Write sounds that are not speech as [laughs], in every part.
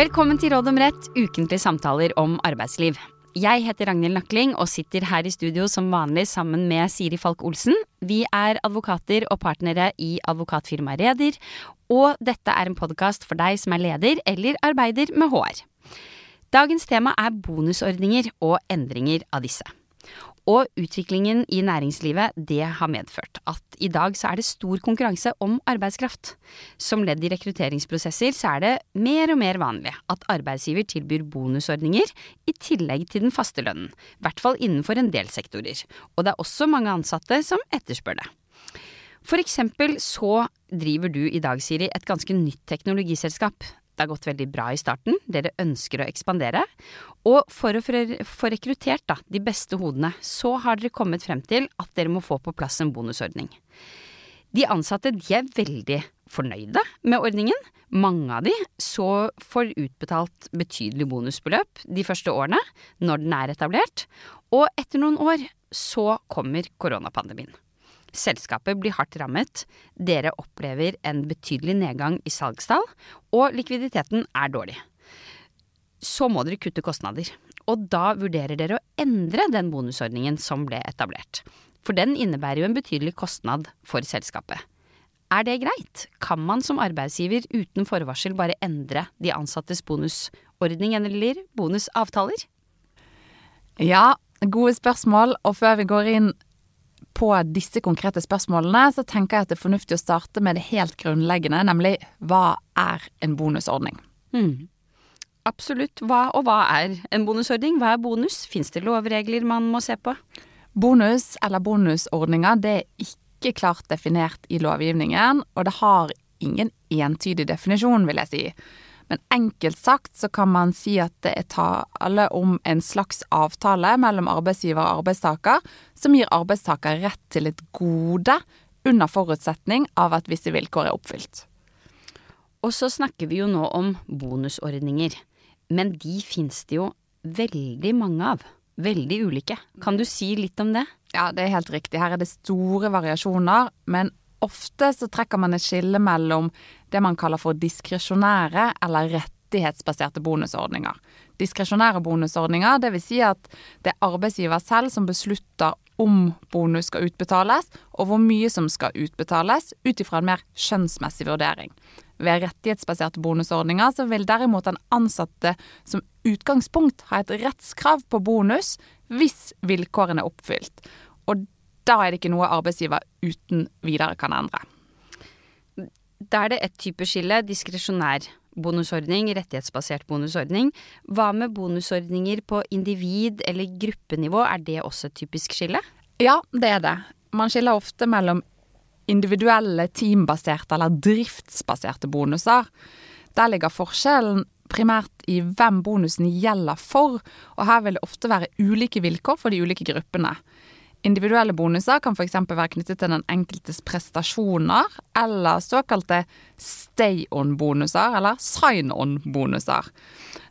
Velkommen til Råd om rett, ukentlige samtaler om arbeidsliv. Jeg heter Ragnhild Nakling og sitter her i studio som vanlig sammen med Siri Falk Olsen. Vi er advokater og partnere i advokatfirmaet Reder, og dette er en podkast for deg som er leder eller arbeider med HR. Dagens tema er bonusordninger og endringer av disse. Og utviklingen i næringslivet, det har medført at i dag så er det stor konkurranse om arbeidskraft. Som ledd i rekrutteringsprosesser så er det mer og mer vanlig at arbeidsgiver tilbyr bonusordninger i tillegg til den faste lønnen, i hvert fall innenfor en del sektorer. Og det er også mange ansatte som etterspør det. For eksempel så driver du i dag, Siri, et ganske nytt teknologiselskap det har gått veldig bra i starten, dere ønsker å ekspandere. Og for å få rekruttert da, de beste hodene, så har dere kommet frem til at dere må få på plass en bonusordning. De ansatte de er veldig fornøyde med ordningen. Mange av de så får utbetalt betydelig bonusbeløp de første årene, når den er etablert. Og etter noen år så kommer koronapandemien. Selskapet blir hardt rammet, dere opplever en betydelig nedgang i salgstall, og likviditeten er dårlig. Så må dere kutte kostnader, og da vurderer dere å endre den bonusordningen som ble etablert. For den innebærer jo en betydelig kostnad for selskapet. Er det greit? Kan man som arbeidsgiver uten forvarsel bare endre de ansattes bonusordning eller bonusavtaler? Ja, gode spørsmål. Og før vi går inn på disse konkrete spørsmålene, så tenker jeg at det er fornuftig å starte med det helt grunnleggende, nemlig hva er en bonusordning? Mm. Absolutt. Hva og hva er en bonusordning? Hva er bonus? Fins det lovregler man må se på? Bonus eller bonusordninger det er ikke klart definert i lovgivningen, og det har ingen entydig definisjon, vil jeg si. Men enkelt sagt så kan man si at det er tale om en slags avtale mellom arbeidsgiver og arbeidstaker som gir arbeidstaker rett til et gode under forutsetning av at visse vilkår er oppfylt. Og så snakker vi jo nå om bonusordninger. Men de fins det jo veldig mange av. Veldig ulike. Kan du si litt om det? Ja, det er helt riktig. Her er det store variasjoner. Men ofte så trekker man et skille mellom det man kaller for diskresjonære eller rettighetsbaserte bonusordninger. Diskresjonære bonusordninger, dvs. Si at det er arbeidsgiver selv som beslutter om bonus skal utbetales, og hvor mye som skal utbetales, ut ifra en mer skjønnsmessig vurdering. Ved rettighetsbaserte bonusordninger så vil derimot den ansatte som utgangspunkt ha et rettskrav på bonus hvis vilkårene er oppfylt. Og da er det ikke noe arbeidsgiver uten videre kan endre. Da er det ett type skille, diskresjonær bonusordning, rettighetsbasert bonusordning. Hva med bonusordninger på individ- eller gruppenivå, er det også et typisk skille? Ja, det er det. Man skiller ofte mellom individuelle, teambaserte eller driftsbaserte bonuser. Der ligger forskjellen primært i hvem bonusen gjelder for, og her vil det ofte være ulike vilkår for de ulike gruppene. Individuelle bonuser kan f.eks. være knyttet til den enkeltes prestasjoner, eller såkalte stay-on-bonuser, eller sign-on-bonuser.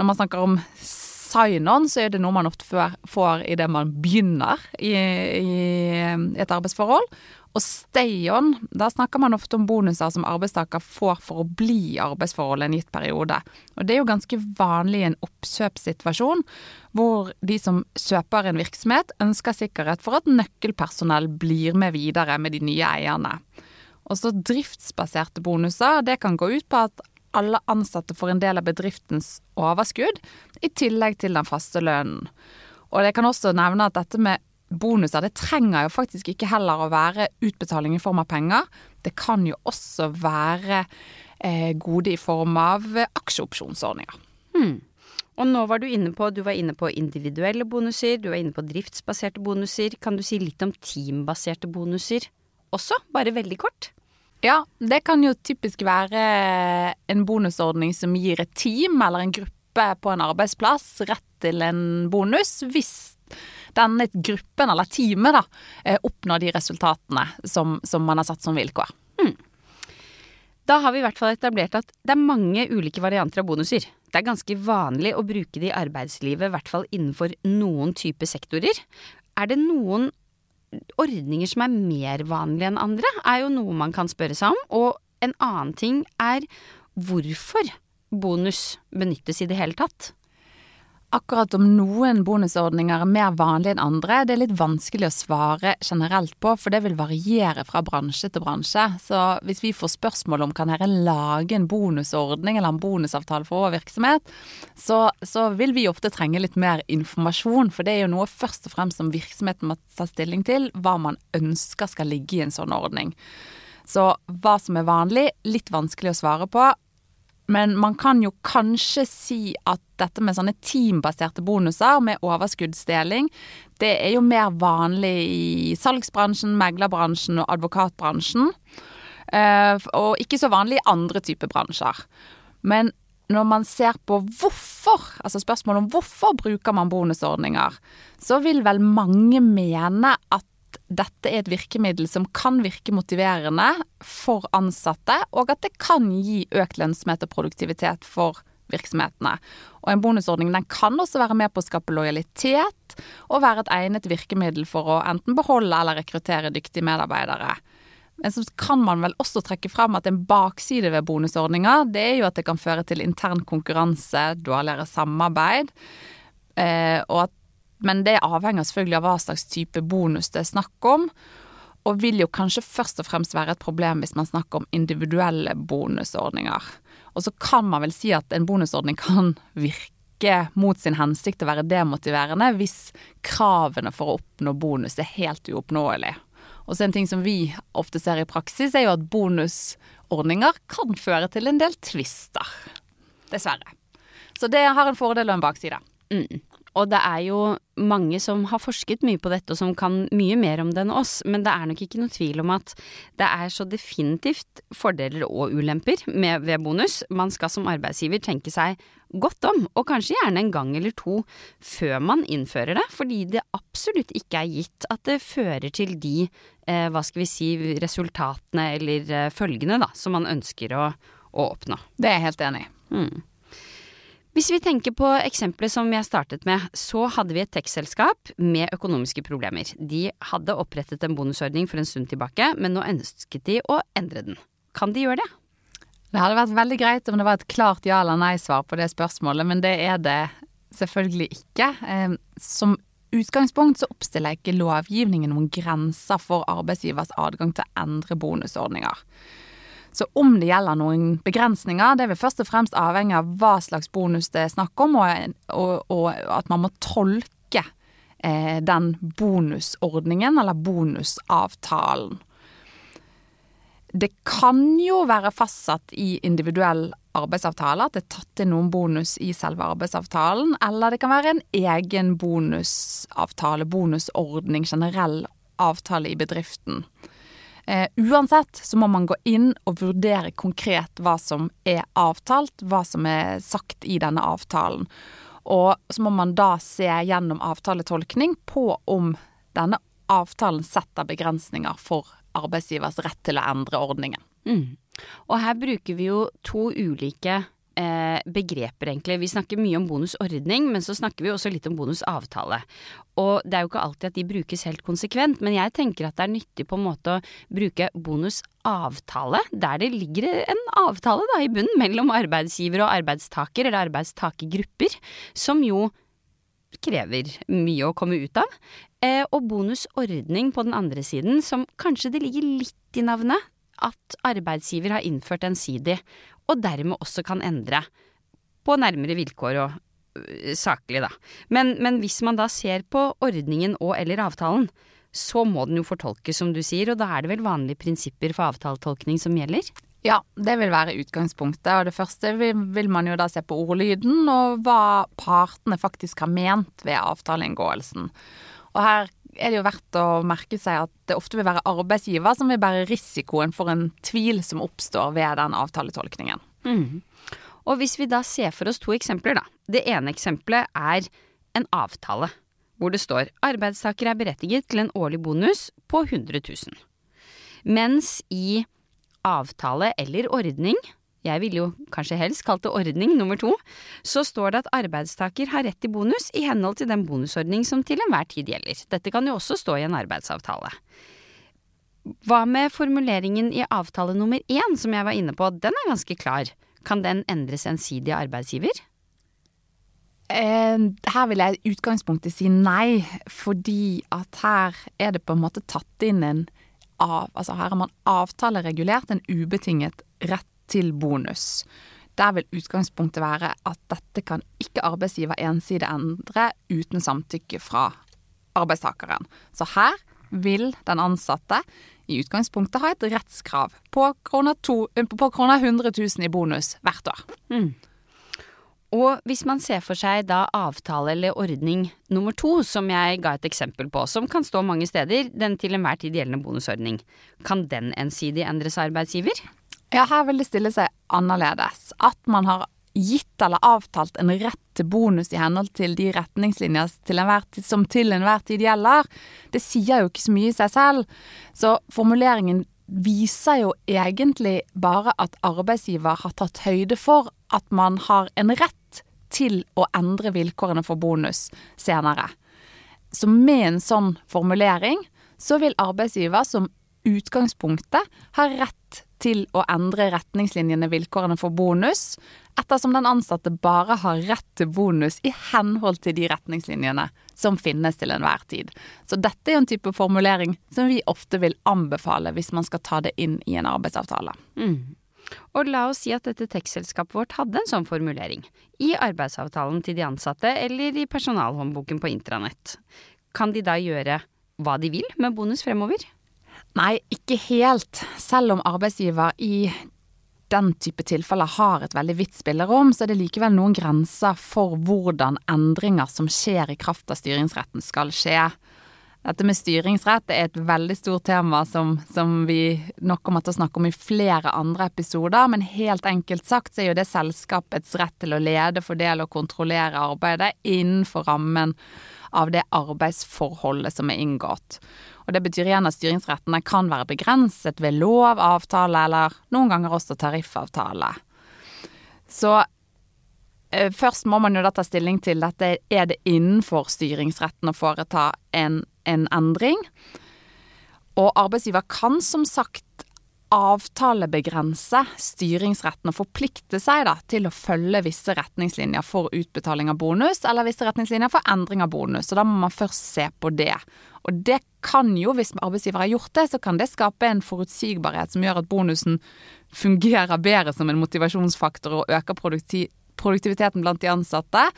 Når man snakker om sign-on, så er det noe man ofte får idet man begynner i, i et arbeidsforhold. Og stay-on, da snakker man ofte om bonuser som arbeidstaker får for å bli i arbeidsforholdet en gitt periode. Og det er jo ganske vanlig i en oppkjøpssituasjon, hvor de som kjøper en virksomhet, ønsker sikkerhet for at nøkkelpersonell blir med videre med de nye eierne. Og så driftsbaserte bonuser, det kan gå ut på at alle ansatte får en del av bedriftens overskudd, i tillegg til den faste lønnen. Og jeg kan også nevne at dette med bonuser, det trenger jo faktisk ikke heller å være utbetaling i form av penger. Det kan jo også være eh, gode i form av aksjeopsjonsordninger. Hmm. Og nå var du inne på du var inne på individuelle bonuser, du var inne på driftsbaserte bonuser. Kan du si litt om teambaserte bonuser også, bare veldig kort? Ja, det kan jo typisk være en bonusordning som gir et team eller en gruppe på en arbeidsplass rett til en bonus hvis denne gruppen, eller teamet, da, eh, oppnår de resultatene som, som man har satt som vilkår. Hmm. Da har vi i hvert fall etablert at det er mange ulike varianter av bonuser. Det er ganske vanlig å bruke det i arbeidslivet, i hvert fall innenfor noen type sektorer. Er det noen ordninger som er mer vanlige enn andre, er jo noe man kan spørre seg om. Og en annen ting er hvorfor bonus benyttes i det hele tatt? Akkurat om noen bonusordninger er mer vanlige enn andre, det er litt vanskelig å svare generelt på, for det vil variere fra bransje til bransje. Så hvis vi får spørsmål om kan dere lage en bonusordning eller en bonusavtale for vår virksomhet, så, så, vil vi ofte trenge litt mer informasjon, for det er jo noe først og fremst som virksomheten må ta stilling til, hva man ønsker skal ligge i en sånn ordning. Så hva som er vanlig, litt vanskelig å svare på. Men man kan jo kanskje si at dette med sånne teambaserte bonuser med overskuddsdeling, det er jo mer vanlig i salgsbransjen, meglerbransjen og advokatbransjen. Eh, og ikke så vanlig i andre typer bransjer. Men når man ser på hvorfor, altså spørsmålet om hvorfor bruker man bonusordninger, så vil vel mange mene at dette er et virkemiddel som kan virke motiverende for ansatte, og at det kan gi økt lønnsomhet og produktivitet for virksomhetene. Og en bonusordning den kan også være med på å skape lojalitet, og være et egnet virkemiddel for å enten beholde eller rekruttere dyktige medarbeidere. Men så kan man vel også trekke fram at en bakside ved bonusordninger, det er jo at det kan føre til intern konkurranse, dårligere samarbeid, eh, og at men det avhenger selvfølgelig av hva slags type bonus det er snakk om. Og vil jo kanskje først og fremst være et problem hvis man snakker om individuelle bonusordninger. Og så kan man vel si at en bonusordning kan virke mot sin hensikt å være demotiverende hvis kravene for å oppnå bonus er helt uoppnåelig. Og så en ting som vi ofte ser i praksis, er jo at bonusordninger kan føre til en del tvister. Dessverre. Så det har en fordel og en bakside. Mm. Og det er jo mange som har forsket mye på dette, og som kan mye mer om det enn oss, men det er nok ikke noe tvil om at det er så definitivt fordeler og ulemper med, ved bonus. Man skal som arbeidsgiver tenke seg godt om, og kanskje gjerne en gang eller to før man innfører det, fordi det absolutt ikke er gitt at det fører til de, eh, hva skal vi si, resultatene eller eh, følgene da, som man ønsker å, å oppnå. Det er jeg helt enig i. Mm. Hvis vi tenker på eksempelet som jeg startet med, så hadde vi et tekstselskap med økonomiske problemer. De hadde opprettet en bonusordning for en stund tilbake, men nå ønsket de å endre den. Kan de gjøre det? Det hadde vært veldig greit om det var et klart ja eller nei-svar på det spørsmålet, men det er det selvfølgelig ikke. Ehm, som utgangspunkt så oppstiller ikke lovgivningen noen grenser for arbeidsgivers adgang til å endre bonusordninger. Så om det gjelder noen begrensninger, det vil først og fremst avhenge av hva slags bonus det er snakk om, og, og, og at man må tolke eh, den bonusordningen eller bonusavtalen. Det kan jo være fastsatt i individuell arbeidsavtale at det er tatt inn noen bonus i selve arbeidsavtalen, eller det kan være en egen bonusavtale, bonusordning, generell avtale i bedriften. Eh, uansett så må man gå inn og vurdere konkret hva som er avtalt, hva som er sagt i denne avtalen. Og så må man da se gjennom avtaletolkning på om denne avtalen setter begrensninger for arbeidsgivers rett til å endre ordningen. Mm. Og her bruker vi jo to ulike begreper, egentlig. Vi snakker mye om bonusordning, men så snakker vi også litt om bonusavtale. Og det er jo ikke alltid at de brukes helt konsekvent, men jeg tenker at det er nyttig på en måte å bruke bonusavtale, der det ligger en avtale da i bunnen mellom arbeidsgiver og arbeidstaker, eller arbeidstakergrupper, som jo krever mye å komme ut av. Eh, og bonusordning på den andre siden, som kanskje det ligger litt i navnet, at arbeidsgiver har innført ensidig, og dermed også kan endre på nærmere vilkår og øh, saklig, da. Men, men, hvis man da ser på ordningen og eller avtalen, så må den jo fortolkes, som du sier, og da er det vel vanlige prinsipper for avtaletolkning som gjelder? Ja, det vil være utgangspunktet. Og det første vil man jo da se på ordlyden og hva partene faktisk har ment ved avtaleinngåelsen. Og her er det jo verdt å merke seg at det ofte vil være arbeidsgiver som vil bære risikoen for en tvil som oppstår ved den avtaletolkningen. Mm. Og hvis vi da ser for oss to eksempler, da. Det ene eksempelet er en avtale hvor det står arbeidstaker er berettiget til en årlig bonus på 100 000. Mens i avtale eller ordning jeg ville jo kanskje helst kalt det ordning nummer to, så står det at arbeidstaker har rett til bonus i henhold til den bonusordning som til enhver tid gjelder. Dette kan jo også stå i en arbeidsavtale. Hva med formuleringen i avtale nummer én, som jeg var inne på, den er ganske klar. Kan den endres ensidig av arbeidsgiver? Eh, her vil jeg i utgangspunktet si nei, fordi at her er det på en måte tatt inn en av, altså her har man avtaleregulert en ubetinget rett til bonus. Der vil utgangspunktet være at dette kan ikke arbeidsgiver ensidig endre uten samtykke fra arbeidstakeren. Så her vil den ansatte i utgangspunktet ha et rettskrav på kroner, to, på kroner 100 000 i bonus hvert år. Mm. Og hvis man ser for seg da avtale eller ordning nummer to, som jeg ga et eksempel på, som kan stå mange steder, den til enhver tid gjeldende bonusordning, kan den ensidig endres arbeidsgiver? Ja, her vil det stille seg annerledes. At man har gitt eller avtalt en rett til bonus i henhold til de retningslinjer til tid, som til enhver tid gjelder, det sier jo ikke så mye i seg selv. Så formuleringen viser jo egentlig bare at arbeidsgiver har tatt høyde for at man har en rett til å endre vilkårene for bonus senere. Så med en sånn formulering så vil arbeidsgiver som utgangspunktet har rett til å endre retningslinjene vilkårene for bonus, ettersom den ansatte bare har rett til bonus i henhold til de retningslinjene som finnes til enhver tid. Så dette er en type formulering som vi ofte vil anbefale hvis man skal ta det inn i en arbeidsavtale. Mm. Og la oss si at dette tekstselskapet vårt hadde en sånn formulering. I arbeidsavtalen til de ansatte eller i personalhåndboken på intranett. Kan de da gjøre hva de vil med bonus fremover? Nei, ikke helt. Selv om arbeidsgiver i den type tilfeller har et veldig vidt spillerom, så er det likevel noen grenser for hvordan endringer som skjer i kraft av styringsretten skal skje. Dette med styringsrett er et veldig stort tema som, som, vi nok kommer til å snakke om i flere andre episoder. Men helt enkelt sagt så er jo det selskapets rett til å lede, fordele og kontrollere arbeidet innenfor rammen av det arbeidsforholdet som er inngått. Og Det betyr igjen at styringsrettene kan være begrenset ved lov, avtale eller noen ganger også tariffavtale. Så eh, Først må man jo da ta stilling til dette. Er det innenfor styringsretten å foreta en en endring. Og arbeidsgiver kan som sagt avtalebegrense styringsretten og forplikte seg da, til å følge visse retningslinjer for utbetaling av bonus, eller visse retningslinjer for endring av bonus. Så da må man først se på det. Og det kan jo, hvis arbeidsgiver har gjort det, så kan det skape en forutsigbarhet som gjør at bonusen fungerer bedre som en motivasjonsfaktor og øker produktiviteten blant de ansatte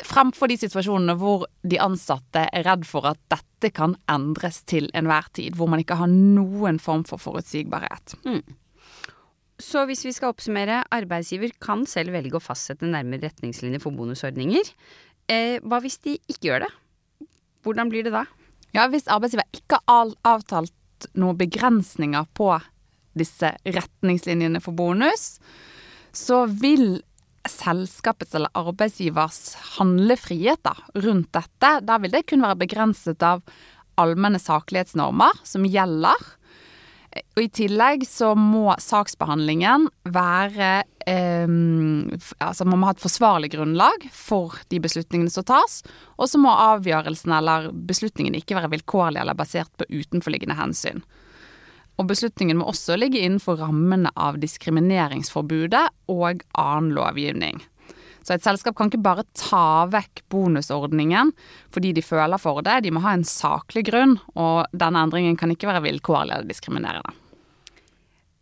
fremfor de situasjonene hvor de ansatte er redd for at dette kan endres til enhver tid, hvor man ikke har noen form for forutsigbarhet. Mm. Så hvis vi skal oppsummere, arbeidsgiver kan selv velge å fastsette nærmere retningslinjer for bonusordninger. Eh, hva hvis de ikke gjør det? Hvordan blir det da? Ja, Hvis arbeidsgiver ikke har avtalt noen begrensninger på disse retningslinjene for bonus, så vil selskapets eller arbeidsgivers handlefrihet da, rundt dette, da vil det kun være begrenset av allmenne saklighetsnormer som gjelder. Og I tillegg så må saksbehandlingen være eh, Altså man ha et forsvarlig grunnlag for de beslutningene som tas. Og så må avgjørelsen eller beslutningen ikke være vilkårlig eller basert på utenforliggende hensyn. Og beslutningen må også ligge innenfor rammene av diskrimineringsforbudet og annen lovgivning. Så et selskap kan ikke bare ta vekk bonusordningen fordi de føler for det, de må ha en saklig grunn, og denne endringen kan ikke være vilkårlig eller diskriminerende.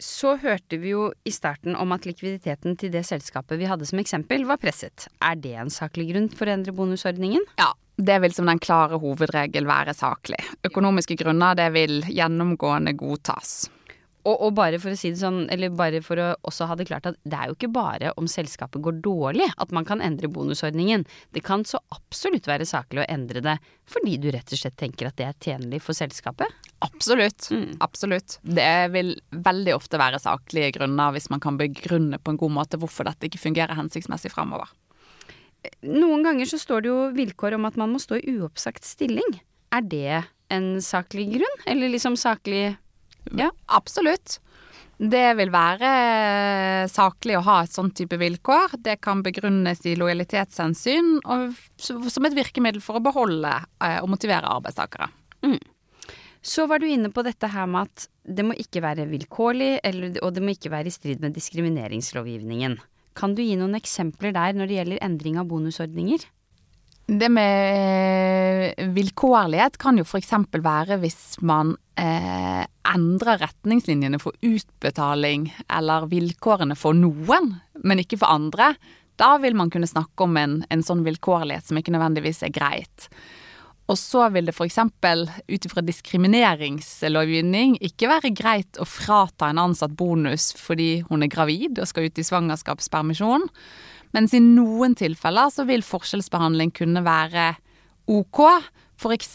Så hørte vi jo i starten om at likviditeten til det selskapet vi hadde som eksempel, var presset. Er det en saklig grunn for å endre bonusordningen? Ja, det vil som den klare hovedregel være saklig. Økonomiske grunner det vil gjennomgående godtas. Og, og, bare for å si det sånn, eller bare for å også ha det klart at det er jo ikke bare om selskapet går dårlig at man kan endre bonusordningen. Det kan så absolutt være saklig å endre det fordi du rett og slett tenker at det er tjenlig for selskapet. Absolutt. Mm. Absolutt. Det vil veldig ofte være saklige grunner hvis man kan begrunne på en god måte hvorfor dette ikke fungerer hensiktsmessig fremover. Noen ganger så står det jo vilkår om at man må stå i uoppsagt stilling. Er det en saklig grunn, eller liksom saklig Ja, absolutt. Det vil være saklig å ha et sånn type vilkår. Det kan begrunnes i lojalitetshensyn og som et virkemiddel for å beholde eh, og motivere arbeidstakere. Mm. Så var du inne på dette her med at det må ikke være vilkårlig, eller, og det må ikke være i strid med diskrimineringslovgivningen. Kan du gi noen eksempler der når det gjelder endring av bonusordninger? Det med vilkårlighet kan jo f.eks. være hvis man eh, endrer retningslinjene for utbetaling eller vilkårene for noen, men ikke for andre. Da vil man kunne snakke om en, en sånn vilkårlighet som ikke nødvendigvis er greit. Og så vil det f.eks. ut ifra diskrimineringslovgivning ikke være greit å frata en ansatt bonus fordi hun er gravid og skal ut i svangerskapspermisjon. Mens i noen tilfeller så vil forskjellsbehandling kunne være ok. F.eks.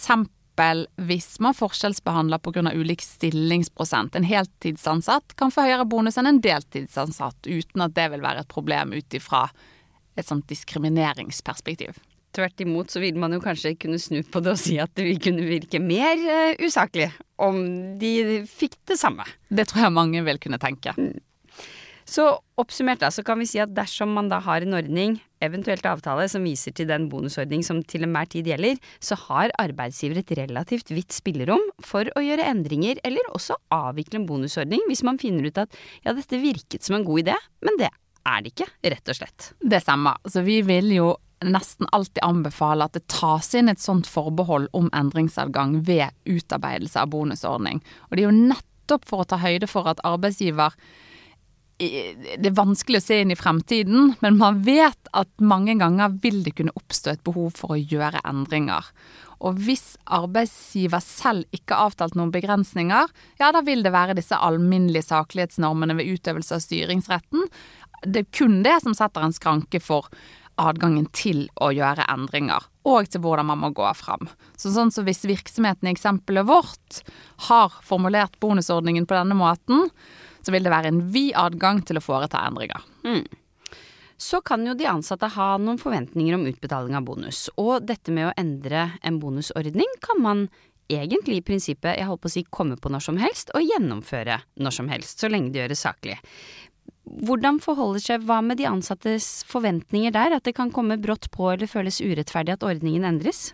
hvis man forskjellsbehandler pga. ulik stillingsprosent. En heltidsansatt kan få høyere bonus enn en deltidsansatt, uten at det vil være et problem ut ifra et sånt diskrimineringsperspektiv. Tvert imot så vil man jo kanskje kunne snu på det og si at det vil kunne virke mer uh, usaklig om de fikk det samme. Det tror jeg mange vil kunne tenke. Mm. Så oppsummert da, så kan vi si at dersom man da har en ordning, eventuelt avtale, som viser til den bonusordning som til enhver tid gjelder, så har arbeidsgiver et relativt vidt spillerom for å gjøre endringer, eller også avvikle en bonusordning hvis man finner ut at ja, dette virket som en god idé, men det er det ikke, rett og slett. Det samme. Så vi vil jo nesten alltid anbefale at det tas inn et sånt forbehold om endringsadgang ved utarbeidelse av bonusordning. Og det er jo nettopp for å ta høyde for at arbeidsgiver det er vanskelig å se inn i fremtiden, men man vet at mange ganger vil det kunne oppstå et behov for å gjøre endringer. Og hvis arbeidsgiver selv ikke har avtalt noen begrensninger, ja da vil det være disse alminnelige saklighetsnormene ved utøvelse av styringsretten. Det er kun det som setter en skranke for adgangen til å gjøre endringer, og til hvordan man må gå fram. Så sånn som hvis virksomheten i eksempelet vårt har formulert bonusordningen på denne måten, så vil det være en vid adgang til å foreta endringer. Mm. Så kan jo de ansatte ha noen forventninger om utbetaling av bonus, og dette med å endre en bonusordning kan man egentlig i prinsippet jeg holdt på å si, komme på når som helst og gjennomføre når som helst, så lenge det gjøres saklig. Hvordan forholder seg hva med de ansattes forventninger der, at det kan komme brått på eller føles urettferdig at ordningen endres?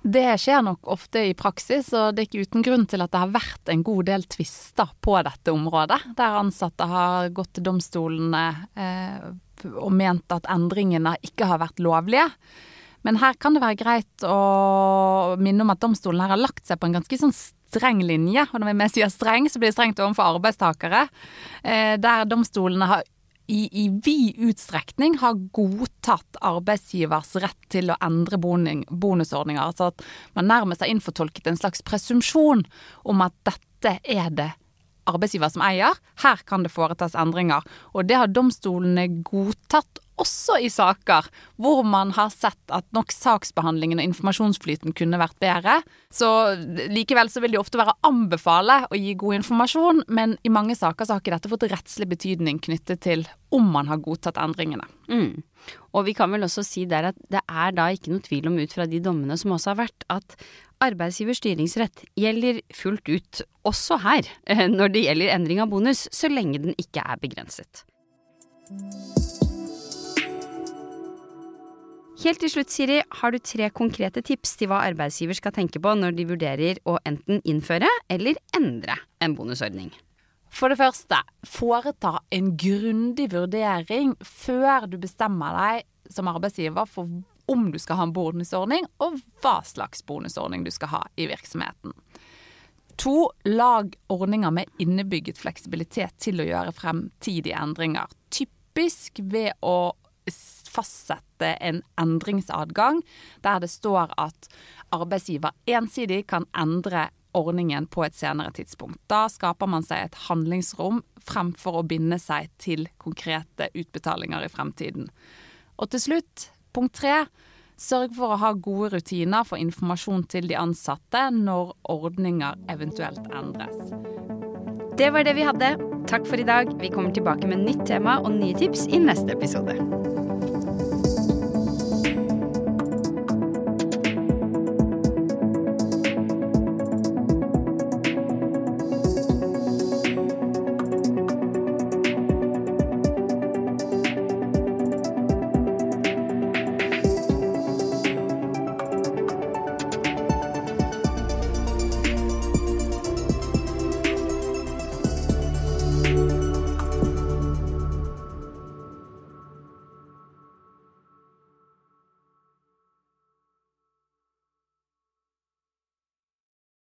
Det skjer nok ofte i praksis, og det er ikke uten grunn til at det har vært en god del tvister på dette området, der ansatte har gått til domstolene eh, og ment at endringene ikke har vært lovlige. Men her kan det være greit å minne om at domstolen her har lagt seg på en ganske sånn streng linje. Og når vi sier streng, så blir det strengt overfor arbeidstakere. Eh, der domstolene har i, i vid utstrekning har godtatt arbeidsgivers rett til å endre bonusordninger. Altså at man nærmest har innfortolket en slags presumpsjon om at dette er det arbeidsgiver som eier. Her kan det foretas endringer. Og det har domstolene godtatt også i saker hvor man har sett at nok saksbehandlingen og informasjonsflyten kunne vært bedre. Så likevel så vil det ofte være å anbefale å gi god informasjon, men i mange saker så har ikke dette fått rettslig betydning knyttet til om man har godtatt endringene. Mm. Og vi kan vel også si der at det er da ikke noe tvil om ut fra de dommene som også har vært, at arbeidsgivers styringsrett gjelder fullt ut, også her, [laughs] når det gjelder endring av bonus, så lenge den ikke er begrenset. Helt til slutt, Siri, har du tre konkrete tips til hva arbeidsgiver skal tenke på når de vurderer å enten innføre eller endre en bonusordning? For det første, foreta en grundig vurdering før du bestemmer deg som arbeidsgiver for om du skal ha en bonusordning, og hva slags bonusordning du skal ha i virksomheten. To, lag ordninger med innebygget fleksibilitet til å gjøre fremtidige endringer. Typisk ved å fastsette en endringsadgang der det står at arbeidsgiver ensidig kan endre ordningen på et senere tidspunkt. Da skaper man seg et handlingsrom fremfor å binde seg til konkrete utbetalinger i fremtiden. Og til slutt, punkt tre, sørg for å ha gode rutiner for informasjon til de ansatte når ordninger eventuelt endres. Det var det vi hadde. Takk for i dag. Vi kommer tilbake med nytt tema og nye tips i neste episode.